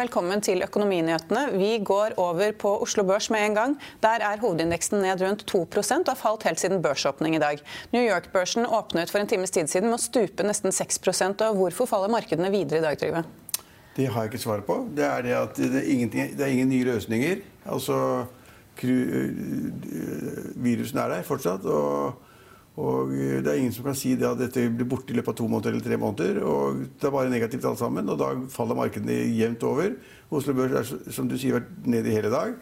Velkommen til Økonominyhetene. Vi går over på Oslo Børs med en gang. Der er hovedindeksen ned rundt 2 og har falt helt siden børsåpning i dag. New York-børsen åpnet for en times tid siden med å stupe nesten 6 og Hvorfor faller markedene videre i dag, Trygve? Det har jeg ikke svar på. Det er det at det er, det er ingen nye løsninger. Altså, virusen er der fortsatt. og og det er ingen som kan si det at dette blir borte i løpet av to måneder eller tre måneder. og Det er bare negativt alt sammen, og da faller markedene jevnt over. Oslo Børs er som du sier, vært nede i hele dag.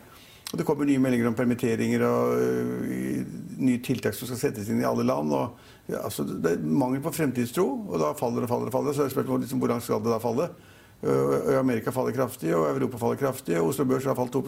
Og det kommer nye meldinger om permitteringer og uh, nye tiltak som skal settes inn i alle land. og ja, altså, Det er mangel på fremtidstro, og da faller og faller og faller. Så er spørsmålet liksom, langt skal det da falle? Og Amerika faller kraftig, og Europa faller kraftig, og Oslo Børs har falt 2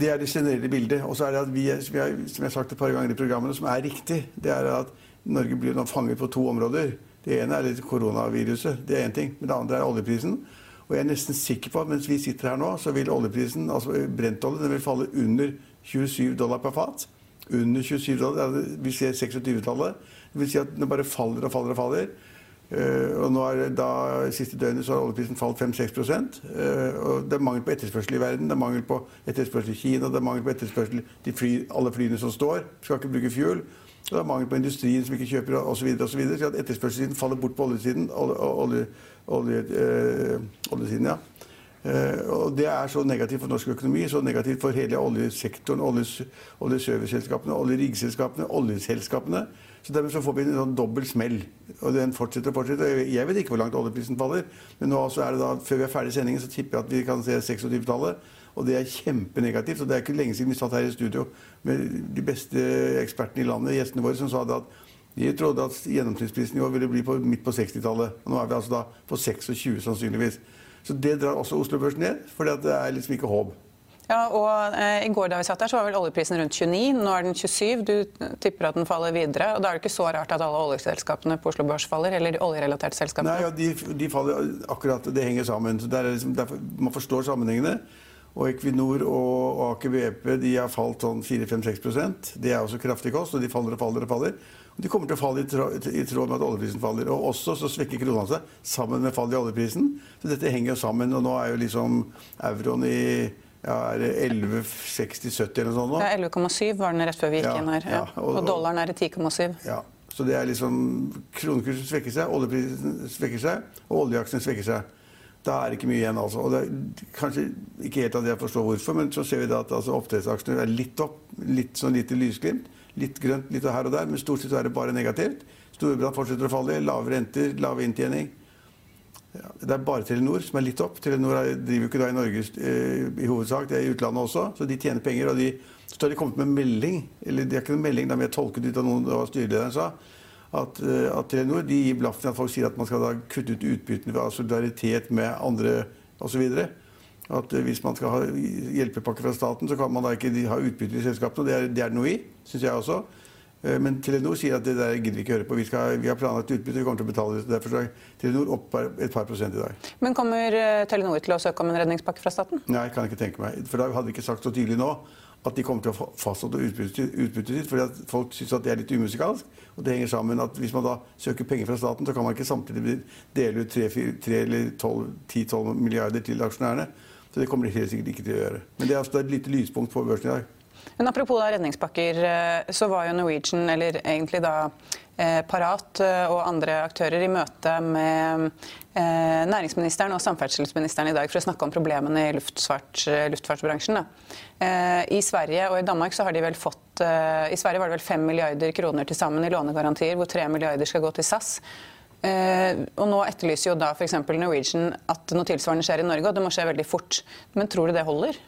det er det generelle bildet. Og så er det at vi, som jeg, som jeg har sagt et par ganger i programmene, som er riktig, det er at Norge blir nå fanget på to områder. Det ene er koronaviruset, det er én ting. Men det andre er oljeprisen. Og jeg er nesten sikker på at mens vi sitter her nå, så vil oljeprisen, altså brentolje, den vil falle under 27 dollar per fat. Under 27 dollar. Vi ser 26-tallet. Det vil si at den bare faller og faller og faller. Uh, og nå er da, Siste døgnet så har oljeprisen falt 5-6 uh, og Det er mangel på etterspørsel i verden. Det er mangel på etterspørsel i Kina, det er mangel på etterspørsel til fly, alle flyene som står. Skal ikke bruke fuel. Og det er mangel på industrien som ikke kjøper osv. Så, videre, så at etterspørselssiden faller bort på oljesiden. Olje, olje, uh, oljesiden, ja. og Det er så negativt for norsk økonomi, så negativt for hele oljesektoren, oljeserviceselskapene, oljeriggselskapene, oljeselskapene. Så dermed så får vi en sånn dobbel smell. Og den fortsetter og fortsetter. Jeg vet ikke hvor langt oljeprisen faller. Men nå er det da, før vi er ferdig i sendingen, så tipper jeg at vi kan se 26-tallet. Og det er kjempenegativt. Og det er ikke lenge siden vi satt her i studio med de beste ekspertene i landet, gjestene våre, som sa det at de trodde at gjennomsnittsprisen i år ville bli på, midt på 60-tallet. Og nå er vi altså da på 26 sannsynligvis. Så det drar også Oslo Børs ned, for det er liksom ikke håp. Ja, og eh, I går da vi satt der, så var vel oljeprisen rundt 29. Nå er den 27. Du tipper at den faller videre. og Da er det ikke så rart at alle oljeselskapene på Oslo Børs faller? Eller de oljerelaterte selskapene? Nei, ja, de, de, faller akkurat. Det henger sammen. så liksom, derfor, Man forstår sammenhengene. Og Equinor og Aker BP de har falt sånn 4-5-6 Det er også kraftig kost, og de faller og faller og faller. Og de kommer til å falle i tråd med at oljeprisen faller. Og også så svekker krona seg sammen med fallet i oljeprisen. Så dette henger jo sammen. Og nå er jo liksom euroen i ja, er det 11,60-70 eller noe sånt? nå? Ja, 11,7 var den rett før vi gikk ja, inn her. Ja. Og, og, dollaren er i 10,7. Ja, så det er liksom Kronekursen svekker seg, oljeprisen svekker seg, og oljeaksjene svekker seg. Da er det ikke mye igjen, altså. Og det er kanskje ikke helt at jeg forstår hvorfor, men så ser vi da at altså, oppdrettsaksjene er litt opp. Litt sånn lite lysglimt. Litt grønt litt her og der, men stort sett er det bare negativt. Storebrand fortsetter å falle. Lave renter, lav inntjening. Ja, det er bare Telenor som er litt opp. Telenor driver jo ikke da i Norge eh, i hovedsak, det er i utlandet også. Så de tjener penger. og de, Så har de kommet med melding, eller det er ikke noen melding, da vi har tolket ut av noen av styrelederen sa, at, eh, at, Telenor de gir blaffen at folk sier at man skal da kutte ut utbyttene ved solidaritet med andre osv. At eh, hvis man skal ha hjelpepakke fra staten, så kan man da ikke ha utbytte i selskapene. Det er det er noe i, syns jeg også. Eh, men Telenor sier at det der gidder vi ikke høre på. Vi, skal, vi har planlagt utbytte, vi kommer til å betale det. Derfor er Telenor opp et par prosent i dag. Men kommer eh, Telenor til å søke om en redningspakke fra staten? Nei, jeg kan ikke tenke meg. For da hadde de ikke sagt så tydelig nå at de kommer til å fastholde utbyttet sitt. fordi at folk syns at det er litt umusikalsk. Og det henger sammen at hvis man da søker penger fra staten, så kan man ikke samtidig dele ut 3, 3 eller 10-12 milliarder til aksjonærene. Så det kommer de helt sikkert ikke til å gjøre. Men det er altså et lite lyspunkt på børsen i dag. Men Apropos da redningspakker, eh, så var jo Norwegian, eller egentlig da eh, Parat eh, og andre aktører i møte med næringsministeren og samferdselsministeren i dag for å snakke om problemene i luftfart, luftfartsbransjen. I Sverige og i Danmark så har de vel fått I Sverige var det vel 5 milliarder kroner til sammen i lånegarantier, hvor 3 milliarder skal gå til SAS. og Nå etterlyser jo da f.eks. Norwegian at noe tilsvarende skjer i Norge, og det må skje veldig fort. Men tror du det holder?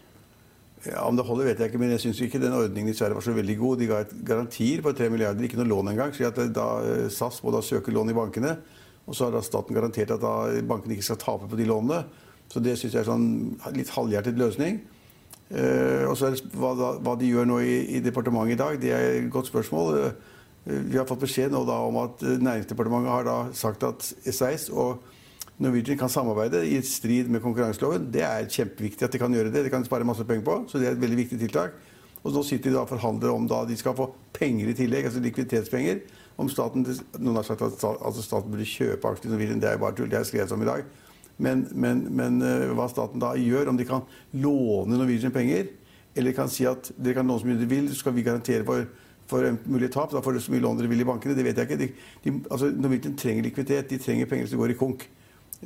Ja, Om det holder, vet jeg ikke, men jeg syns ikke den ordningen i Sverige var så veldig god. De ga et garantier på 3 milliarder, ikke noe lån engang. Så da, eh, SAS må da søke lån i bankene. Og så har da staten garantert at da bankene ikke skal tape på de lånene. Så det syns jeg er sånn litt halvhjertet løsning. Eh, og så hva, hva, de gjør nå i, i, departementet i dag, det er et godt spørsmål. Eh, vi har fått beskjed nå da om at eh, Næringsdepartementet har da sagt at SAS og Norwegian kan samarbeide i strid med konkurranseloven. Det er kjempeviktig at de kan gjøre det. De kan spare masse penger på, så det er et veldig viktig tiltak. Og nå sitter de da og forhandler om da de skal få penger i tillegg, altså likviditetspenger. Om staten, Noen har sagt at altså staten burde kjøpe aksjer i Norwegian. Det er jo bare tull. Det er skrevet om i dag. Men, men, men uh, hva staten da gjør, om de kan låne Norwegian penger, eller kan si at dere kan låne så mye dere vil, så skal vi garantere for, for mulig tap. Da får dere så mye lån dere vil i bankene. Det vet jeg ikke. De, de, altså, Norwegian trenger likviditet. De trenger penger som går i konk.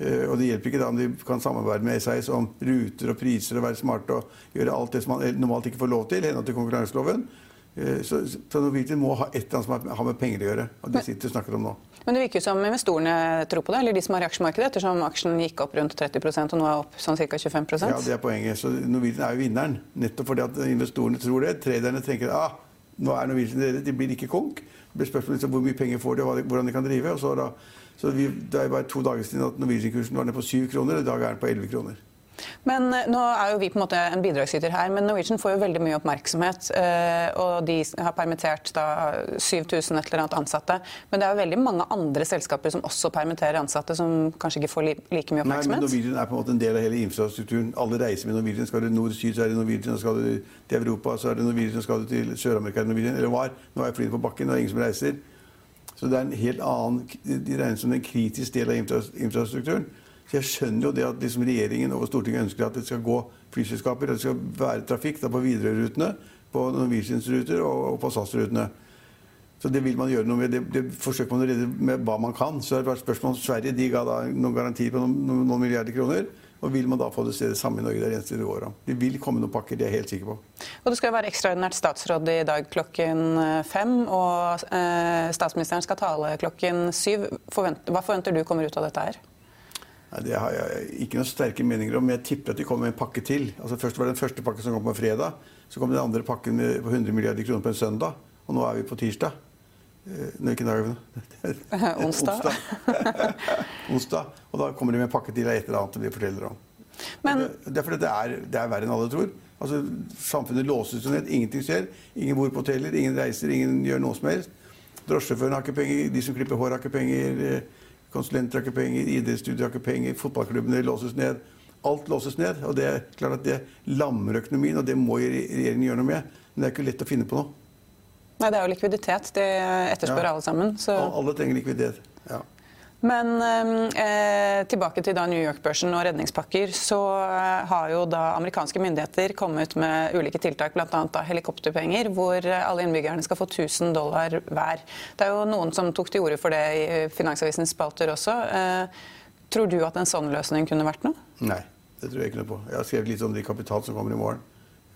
Eh, og det hjelper ikke da om de kan samarbeide med SAS om ruter og priser og være smarte og gjøre alt det som man normalt ikke får lov til i henhold til konkurranseloven. Eh, så, så Norwegian må ha et eller annet som har med penger å gjøre. og det sitter og snakker om nå. Men det virker jo som investorene tror på det, eller de som har aksjemarkedet, ettersom aksjen gikk opp rundt 30% og nå er opp sånn ca. 25% Ja, det er poenget. Så Norwegian er jo vinneren. Nettopp fordi at investorene tror det. Traderne tenker ah, nå er Norwegian dere, de blir ikke konk. Det blir spørsmål om hvor mye penger får de, og hvordan de kan drive. og så da så vi, det er bare to dager siden at Norwegian-kursen var nede på 7 kroner, og i dag er den på 11 kroner. Men eh, nå er jo vi på en måte en bidragsyter her, men Norwegian får jo veldig mye oppmerksomhet. Eh, og de har permittert da 7000 et eller annet ansatte. Men det er jo veldig mange andre selskaper som også permitterer ansatte, som kanskje ikke får like mye oppmerksomhet? Nei, men Norwegian er på en måte en del av hele infrastrukturen. Alle reiser med Norwegian. Skal du nord-syd, så er det Norwegian. Skal du til Europa, så er det Norwegian. Skal du til Sør-Amerika, er det Norwegian. Eller var. Nå er flyet på bakken, og det er ingen som reiser. Så det er en helt annen, De regnes som en kritisk del av infrastrukturen. Så jeg skjønner jo det at liksom regjeringen og Stortinget ønsker at det skal gå flyselskaper, at det skal være trafikk på Widerøe-rutene, på Norwegians ruter og, på SAS-rutene. Så det vil man gjøre noe med. Det, det forsøker man å redde med hva man kan. Så det har vært spørsmål om Sverige de ga da noen garantier på noen, noen milliarder kroner. Og vil man da få det stedet samme i Norge? Det er eneste det. Det vil komme noen pakker, det er jeg helt sikker på. Og Det skal være ekstraordinært statsråd i dag klokken eh, fem, og eh, statsministeren skal tale klokken syv. Forvent, hva forventer du kommer ut av dette her? Det har jeg ikke noen sterke meninger om. men Jeg tipper at de kommer med en pakke til. Altså Først var det den første pakken som kom på fredag. Så kom den andre pakken med, på 100 milliarder kroner på en søndag. Og nå er vi på tirsdag. Hvilken dag ikke dag, Onsdag. Onsdag. Onsdag. Og da kommer de med en pakke til av et eller annet de forteller om. Men, det, er fordi det er, det er verre enn alle tror. Altså, Samfunnet låses ned. Ingenting skjer. Ingen bor på hoteller, ingen reiser, ingen gjør noe som helst. Drosjesjåføren har ikke penger, de som klipper hår har ikke penger, eh, konsulenter har ikke penger, idrettsstudier har ikke penger, fotballklubbene låses ned. Alt låses ned. Og det er klart at det lammer økonomien, og det må regjeringen gjøre noe med. Men det er ikke lett å finne på noe. Nei, Det er jo likviditet de etterspør ja. alle sammen. Så... Alle trenger likviditet. ja. Men eh, tilbake til da New York-børsen og redningspakker. Så eh, har jo da amerikanske myndigheter kommet med ulike tiltak, bl.a. helikopterpenger, hvor alle innbyggerne skal få 1000 dollar hver. Det er jo noen som tok til orde for det i Finansavisens spalter også. Eh, tror du at en sånn løsning kunne vært noe? Nei, det tror jeg ikke noe på. Jeg har skrevet litt om det i Kapital som kommer i morgen.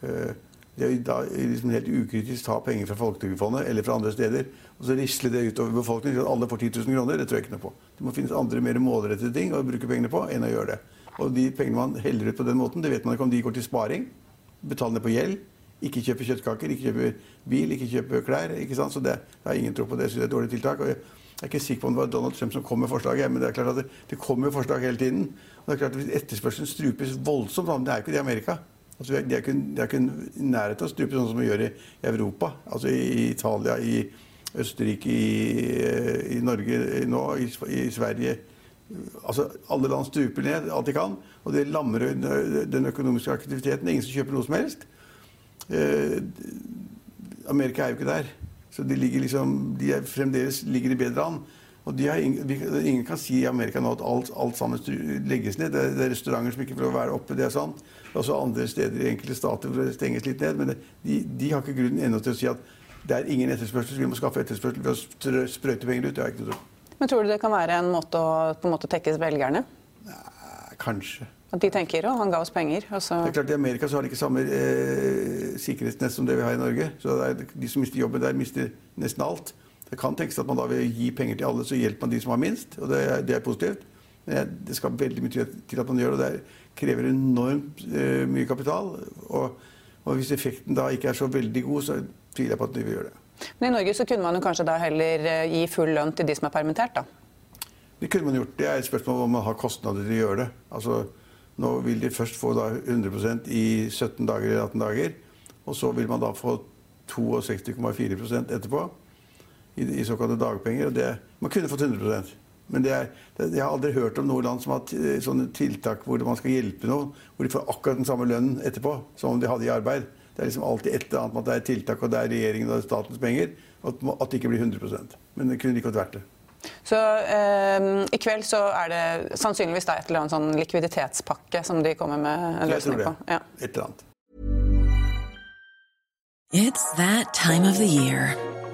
Eh, det er da liksom helt ukritisk ta penger fra Folketrygdfondet eller fra andre steder og så risle det utover befolkningen at alle får 10 000 kroner. Det tror jeg ikke noe på. Det må finnes andre mer målrettede ting å bruke pengene på enn å gjøre det. Og de pengene man heller ut på den måten, det vet man ikke om de går til sparing. Betale ned på gjeld. Ikke kjøpe kjøttkaker, ikke kjøpe bil, ikke kjøpe klær. ikke sant? Så det, jeg har ingen tro på det. Så det er et dårlig tiltak. og jeg er ikke sikker på om det var Donald Trump som kom med forslaget, men det er klart at det, det kommer forslag hele tiden. Og det er klart at Hvis etterspørselen strupes voldsomt, det er jo ikke det i Amerika Altså, de er ikke i nærheten av å stupe sånn som vi gjør i Europa. Altså i Italia, i Østerrike, i, i Norge nå, i, i, Sverige. Altså, alle land stuper ned alt de kan. Og det lammer den økonomiske aktiviteten. Er ingen som kjøper noe som helst. Eh, Amerika er jo ikke der. Så de ligger liksom, de er fremdeles ligger de bedre an. Og har, Ingen kan si i Amerika nå at alt, alt sammen legges ned. Det er, det er, restauranter som ikke får være oppe, det er sant. Og er også andre steder i enkelte stater hvor det stenges litt ned. Men det, de, de, har ikke grunnen ennå til å si at det er ingen etterspørsel, så vi må skaffe etterspørsel ved å sprøyte penger ut. Det har jeg ikke noe tro Men tror du det kan være en måte å på en måte tekkes velgerne? Nei, kanskje. At de tenker å, han ga oss penger. Det er klart I Amerika så har de ikke samme eh, sikkerhetsnett som det vi har i Norge. Så de som mister jobben der, mister nesten alt. Det kan tenkes at man da vil gi penger til alle, så hjelper man de som har minst. Og det det er positivt. Men det skal veldig mye til at man gjør det. Det krever enormt uh, mye kapital. Og, og, hvis effekten da ikke er så veldig god, så tviler jeg på at de vil gjøre det. Men i Norge så kunne man jo kanskje da heller eh, gi full lønn til de som er permittert, da? Det kunne man gjort. Det er et spørsmål om man har kostnader til å gjøre det. Altså, nå vil de først få da 100% i 17 dager eller 18 dager. Og så vil man da få 62,4% etterpå i, i såkalte dagpenger. og det, Man kunne fått 100% men det er, det, jeg har aldri hørt om noe land som har sånne tiltak hvor man skal hjelpe noen, hvor de får akkurat den samme lønnen etterpå som om de hadde i arbeid. Det er liksom alltid et eller annet med at det er tiltak, og det er regjeringen og statens penger. At, at det ikke blir 100% Men det kunne like godt vært det. Så eh, i kveld så er det sannsynligvis da et eller annet sånn likviditetspakke som de kommer med en løsning på? Ja. Et eller annet. It's that time of the year.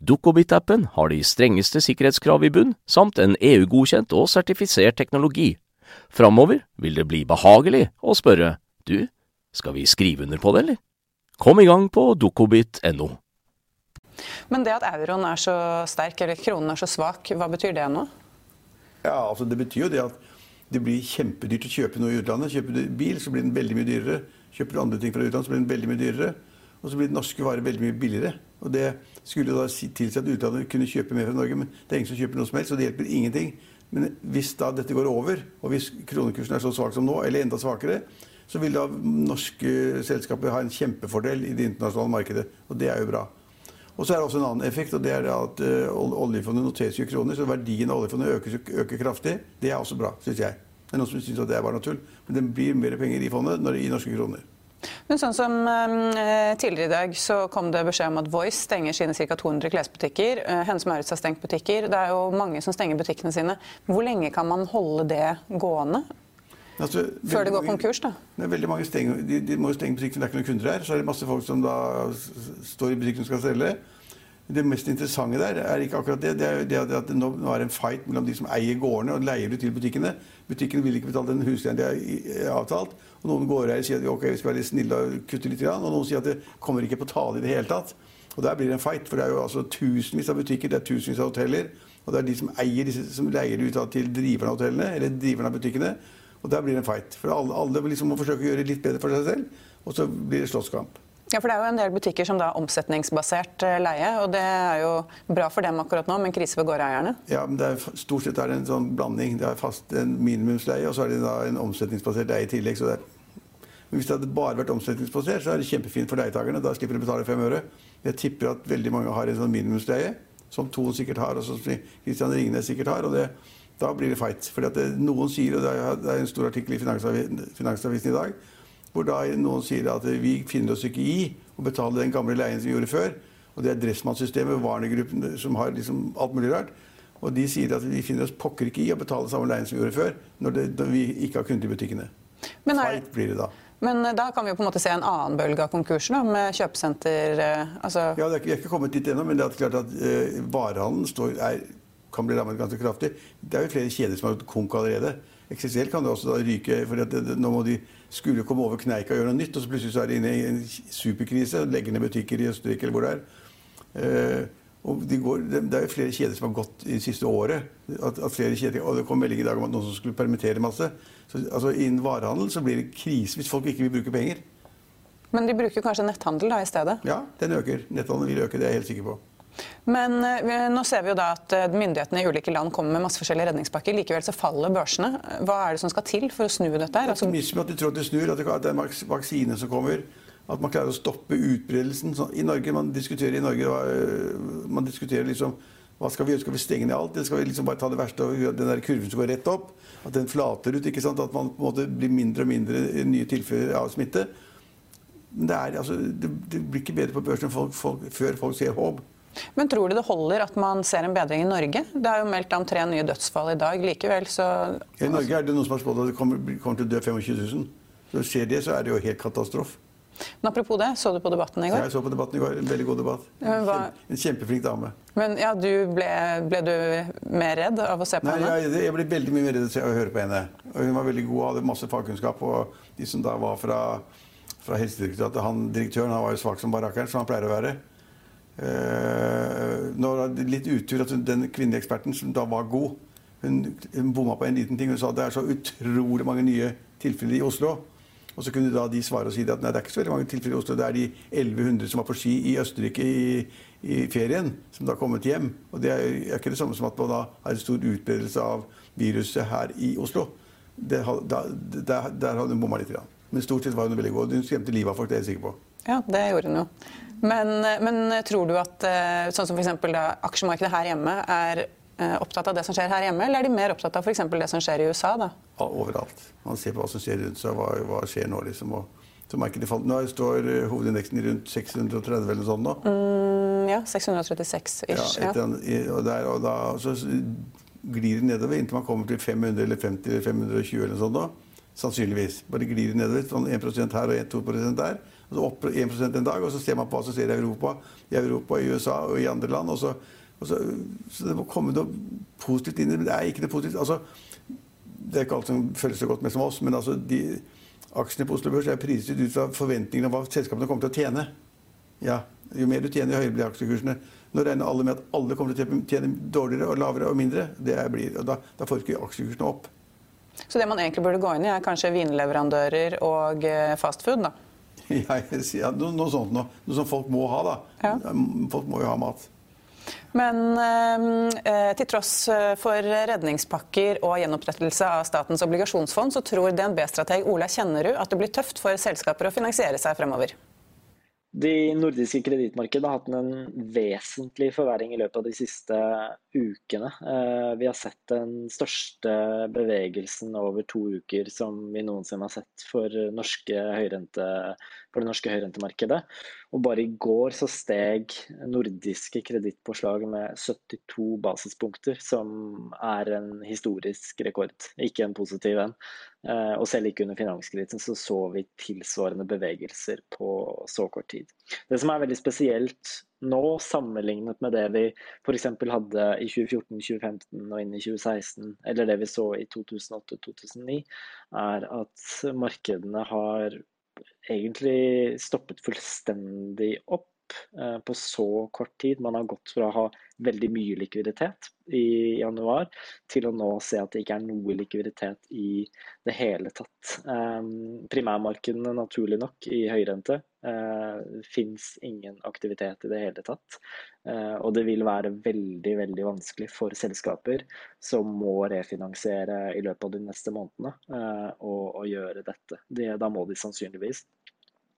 Dukkobit-appen har de strengeste sikkerhetskrav i bunn, samt en EU-godkjent og sertifisert teknologi. Framover vil det bli behagelig å spørre du, skal vi skrive under på det, eller? Kom i gang på dukkobit.no. Men det at euroen er så sterk, eller kronen er så svak, hva betyr det nå? Ja, altså Det betyr jo det at det blir kjempedyrt å kjøpe noe i utlandet. Kjøper du bil, så blir den veldig mye dyrere. Kjøper du andre ting fra utlandet, så blir den veldig mye dyrere. Og så blir den norske varer veldig mye billigere. Og det skulle da tilsi at utlandet kunne kjøpe mer fra Norge, men det er ingen som kjøper noe som helst, så det hjelper ingenting. Men hvis da dette går over, og hvis kronekursen er så svak som nå, eller enda svakere, så vil da norske selskaper ha en kjempefordel i det internasjonale markedet. Og det er jo bra. Og så er det også en annen effekt, og det er at uh, oljefondet noteres i kroner, så verdien av oljefondet øker, øker, kraftig. Det er også bra, syns jeg. Det er noen som syns det er bare noe tull. Men det blir mer penger i fondet når det i norske kroner. Men sånn som uh, Tidligere i dag så kom det beskjed om at Voice stenger sine ca. 200 klesbutikker. Uh, Hennes Maurits har stengt butikker. Det er jo mange som stenger butikkene sine. Hvor lenge kan man holde det gående? Altså, Før det går konkurs, da? Det er veldig mange stenger, de, de, må jo stenge butikken, det er ikke noen kunder her. Så er det masse folk som da står i butikken og skal selge. Det mest interessante der er ikke akkurat det. Det er det at det nå, er en fight mellom de som eier gårdene og leier ut til butikkene. Butikkene vil ikke betale den husleien de har avtalt. Og noen gårdeiere sier at ok, vi skal være litt snille og kutte litt. Og noen sier at det kommer ikke på tale i det hele tatt. Og der blir det en fight. For det er jo altså tusenvis av butikker, det er tusenvis av hoteller. Og det er de som eier disse, som leier ut til driverne av hotellene, eller driverne av butikkene. Og der blir det en fight. For alle, alle liksom må forsøke å gjøre det litt bedre for seg selv, og så blir det slåsskamp. Ja, for Det er jo en del butikker som da har omsetningsbasert eh, leie, og det er jo bra for dem akkurat nå, men krise for gårdeierne? Ja, men det er, stort sett er det en sånn blanding. Det er fast en minimumsleie, og så er det da en omsetningsbasert leie i tillegg. så det er men hvis det hadde bare vært omsetningsbasert, så er det kjempefint for leietakerne. Da slipper de å betale fem øre. Jeg tipper at veldig mange har en sånn minimumsleie, som Thon sikkert har, og som Christian Ringnes sikkert har. og det da blir det fight. For noen sier, og det er, en stor artikkel i Finansavisen, Finansavisen i dag, hvor da noen sier at vi finner oss ikke i å betale den gamle leien som vi gjorde før. Og det er Dressmann-systemet, Warner-gruppen, som har liksom alt mulig rart. Og de sier at vi finner oss pokker ikke i å betale samme leien som vi gjorde før, når, det, når vi ikke har kunder i butikkene. Men, er, blir det da. Men eh, da kan vi jo på en måte se en annen bølge av konkurser, da, med kjøpesenter eh, altså... Ja, Vi er ikke kommet dit ennå, men det er klart at uh, varehandelen står, er, kan bli rammet ganske kraftig. Det er jo flere kjeder som har gått konk allerede. XXL kan det også da ryke. for det, det, Nå må de skulle komme over kneika og gjøre noe nytt, og så plutselig så er de inne i en superkrise. Legger ned butikker i Østerrike eller hvor det er. Uh, og de går, det er jo flere kjeder som har gått i det siste året. At, at flere kjeder, og Det kom melding i dag om at noen som skulle permittere masse. Så, altså Innen varehandel så blir det krise hvis folk ikke vil bruke penger. Men de bruker kanskje netthandel da i stedet? Ja, den øker. Netthandel vil øke, det er jeg helt sikker på. Men uh, nå ser vi jo da at uh, myndighetene i ulike land kommer med masse forskjellige redningspakker. Likevel så faller børsene. Hva er det som skal til for å snu dette? her? Altså, Optimisme, at de tror at det snur, at det, at det er vaksine som kommer. At man klarer å stoppe utbredelsen. I Norge, Man diskuterer i Norge, øh, man diskuterer liksom hva skal vi gjøre? Skal vi stenge ned alt, eller skal vi liksom bare ta det verste og den der kurven som går rett opp? At den flater ut. ikke sant? At man på en måte blir mindre og mindre nye tilfeller av smitte. Men det, er, altså, det, det blir ikke bedre på børsen folk, folk, før folk ser håp. Men tror du det holder at man ser en bedring i Norge? Det er jo meldt om tre nye dødsfall i dag. Likevel så I Norge er det noen som har spådd at det kommer, kommer, til å dø 25 000. Så skjer det, så er det jo helt katastrofe. Men apropos det, så du på Debatten i går? Ja, jeg så på Debatten i går. En veldig god debatt. Hva... En kjempeflink dame. Men ja, du ble, ble, du mer redd av å se på Nei, henne? Jeg, jeg ble veldig mye mer redd av å høre på henne. Og hun var veldig god, og hadde masse fagkunnskap. Og de som da var fra, fra Helsedirektoratet, han direktøren han var jo svak som barrakkeren, som han pleier å være. Uh, nå var det litt utur at den kvinnelige eksperten, som da var god, hun, hun bomma på en liten ting. Hun sa at det er så utrolig mange nye tilfeller i Oslo. Og så kunne da de svare og si at nei, det er ikke så veldig mange tilfeller i Oslo. Det er de 1100 som var på ski i Østerrike i, i ferien, som da har kommet hjem. Og det er, er ikke det samme som at man da har en stor utbredelse av viruset her i Oslo. Det, da, der, der hadde hun bomma litt. Grann. Men stort sett var hun veldig god. Hun skremte livet av folk, det er jeg sikker på. Ja, det gjorde hun jo. Men, men tror du at eh, sånn som f.eks. aksjemarkedet her hjemme er opptatt av det som skjer her hjemme, eller er de mer opptatt av f.eks. det som skjer i USA? da? Ja, overalt. Man ser på hva som skjer rundt seg. Hva, hva skjer nå? liksom. Og, så markedet falt. Nå står eh, hovedindeksen rundt 630 eller noe sånt nå. Mm, ja, 636 ish. Ja, etter, ja. Og, der, og da så glir det nedover inntil man kommer til 500 eller 50 eller 520 eller noe sånt. nå. Sannsynligvis. Bare glir det nedover. sånn 1% her og 2 der. Og så opp 1% en dag, og så ser man på hva som skjer i Europa, i Europa, i USA og i andre land. og så så, så, det må komme noe positivt inn i det. Men det er ikke det positivt. Altså, det er ikke alt som føles så godt med som oss, men altså, de, aksjene på Oslo Børs er priset ut fra forventningene om hva selskapene kommer til å tjene. Ja, Jo mer du tjener, jo høyere blir aksjekursene. Nå regner alle med at alle kommer til å tjene dårligere og lavere og mindre. Det blir, og da, da får ikke aksjekursene opp. Så det man egentlig burde gå inn i, er kanskje vinleverandører og eh, fastfood? da? Ja, ja noe, noe, sånt noe. Noe som folk må ha, da. Ja. Folk må jo ha mat. Men eh, til tross eh, for redningspakker og gjenopprettelse av statens obligasjonsfond, så tror DNB-strateg Ola Kjennerud at det blir tøft for selskaper å finansiere seg fremover. De nordiske kredittmarkedene har hatt en vesentlig forverring i løpet av de siste ukene. Eh, vi har sett den største bevegelsen over to uker som vi noensinne har sett for, norske høyrente, for det norske høyrentemarkedet. Og bare i går så steg nordiske kredittpåslag med 72 basispunkter, som er en historisk rekord, ikke en positiv en. Eh, og selv ikke under finanskrisen så så vi tilsvarende bevegelser på så kort tid. Det som er veldig spesielt nå, sammenlignet med det vi f.eks. hadde i 2014, 2015 og inn i 2016, eller det vi så i 2008-2009, er at markedene har egentlig stoppet fullstendig opp eh, på så kort tid. Man har gått fra å ha veldig mye likviditet i januar til å nå se at det ikke er noe likviditet i det hele tatt. Um, primærmarkedene, naturlig nok, i høyrente uh, fins ingen aktivitet i det hele tatt. Og det vil være veldig, veldig vanskelig for selskaper som må refinansiere i løpet av de neste månedene, å, gjøre dette. Det, da må de sannsynligvis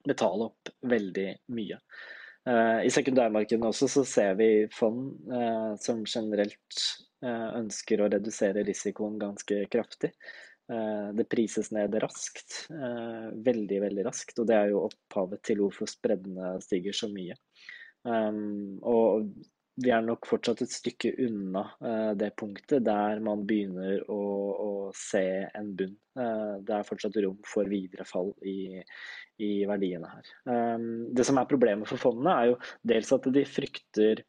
betale opp veldig mye. Uh, I sekundærmarkedene også så ser vi fond uh, som generelt uh, ønsker å redusere risikoen ganske kraftig. Eh, det prises ned raskt. Eh, veldig, veldig raskt. Og det er jo opphavet til hvorfor spreddene stiger så mye. Og vi er nok fortsatt et stykke unna uh, det punktet der man begynner å, å se en bunn. Uh, det er fortsatt rom for videre fall i, i verdiene her. Um, det som er problemet for fondene, er jo dels at de frykter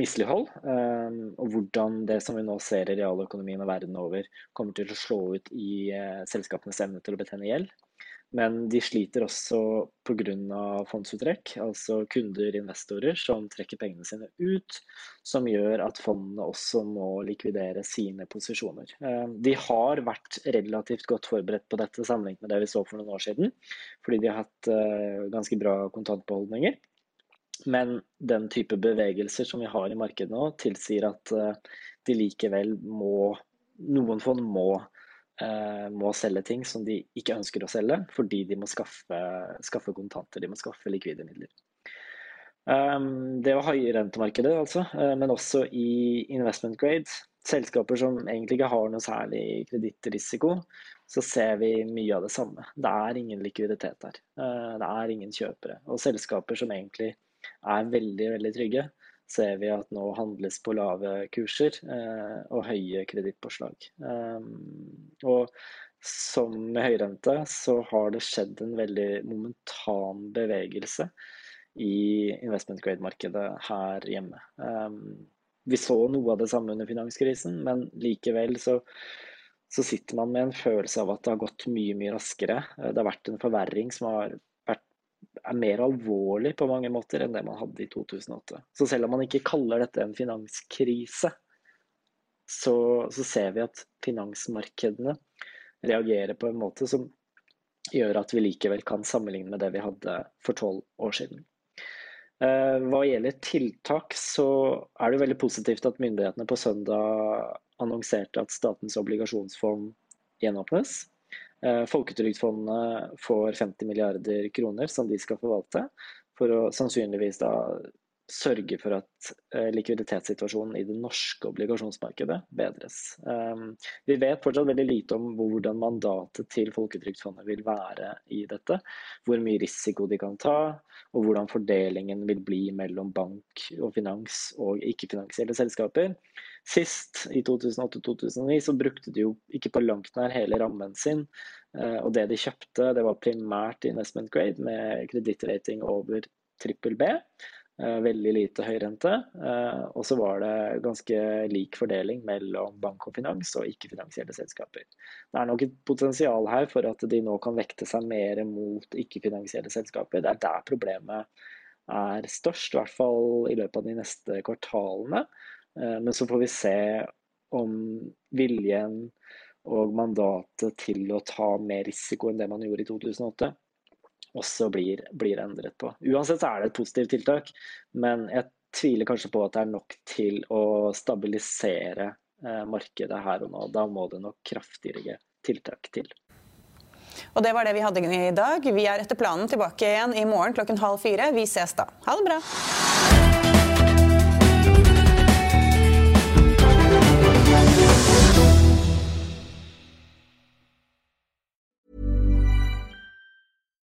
mislighold, um, og hvordan det som vi nå ser i realøkonomien og verden over, kommer til å slå ut i uh, selskapenes evne til å betjene gjeld. Men de sliter også pga. fondsuttrekk, altså kunder, investorer, som trekker pengene sine ut. Som gjør at fondene også må likvidere sine posisjoner. Eh, de har vært relativt godt forberedt på dette sammenlignet med det vi så for noen år siden. Fordi de har hatt eh, ganske bra kontantbeholdninger. Men den type bevegelser som vi har i markedet nå, tilsier at eh, de likevel må Noen fond må må selge ting som de ikke ønsker å selge, fordi de må skaffe, skaffe kontanter, de må skaffe likvide midler. Um, det var høyrentemarkedet, altså, uh, men også i investment grade. Selskaper som egentlig ikke har noe særlig kredittrisiko, så ser vi mye av det samme. Det er ingen likviditet der. Uh, det er ingen kjøpere. Og selskaper som egentlig er veldig, veldig trygge, ser vi at nå handles på lave kurser eh, og høye kredittpåslag. Um, og som med høyrente så har det skjedd en veldig momentan bevegelse i investment grade-markedet her hjemme. Um, vi så noe av det samme under finanskrisen, men likevel så, så sitter man med en følelse av at det har gått mye, mye raskere. Det har vært en forverring som har er mer alvorlig på mange måter enn det man hadde i 2008. Så selv om man ikke kaller dette en finanskrise, så, så ser vi at finansmarkedene reagerer på en måte som gjør at vi likevel kan sammenligne med det vi hadde for tolv år siden. Eh, hva gjelder tiltak, så er det veldig positivt at myndighetene på søndag annonserte at Statens obligasjonsfond gjenåpnes. Eh, folketrygdfondet får 50 milliarder kroner som de skal forvalte, for å sannsynligvis da sørge for at eh, likviditetssituasjonen i det norske obligasjonsmarkedet bedres. Eh, vi vet fortsatt veldig lite om hvordan mandatet til Folketrygdfondet vil være i dette. Hvor mye risiko de kan ta, og hvordan fordelingen vil bli mellom bank og finans og ikke-finansielle selskaper. Sist, i 2008-2009, så brukte de jo ikke på langt nær hele rammen sin. Eh, og det de kjøpte, det var primært investment grade med kredittrating over trippel B. Eh, veldig lite høyrente. Eh, og så var det ganske lik fordeling mellom bank og finans og ikke-finansielle selskaper. Det er nok et potensial her for at de nå kan vekte seg mer mot ikke-finansielle selskaper. Det er der problemet er størst, i hvert fall i løpet av de neste kvartalene. Eh, men så får vi se om viljen og mandatet til å ta mer risiko enn det man gjorde i 2008, også blir, blir endret på. Uansett så er det et positivt tiltak, men jeg tviler kanskje på at det er nok til å stabilisere eh, markedet her og nå. Da må det nok kraftigere tiltak til. Og det var det vi hadde i dag. Vi er etter planen tilbake igjen i morgen klokken halv fire. Vi ses da. Ha det bra.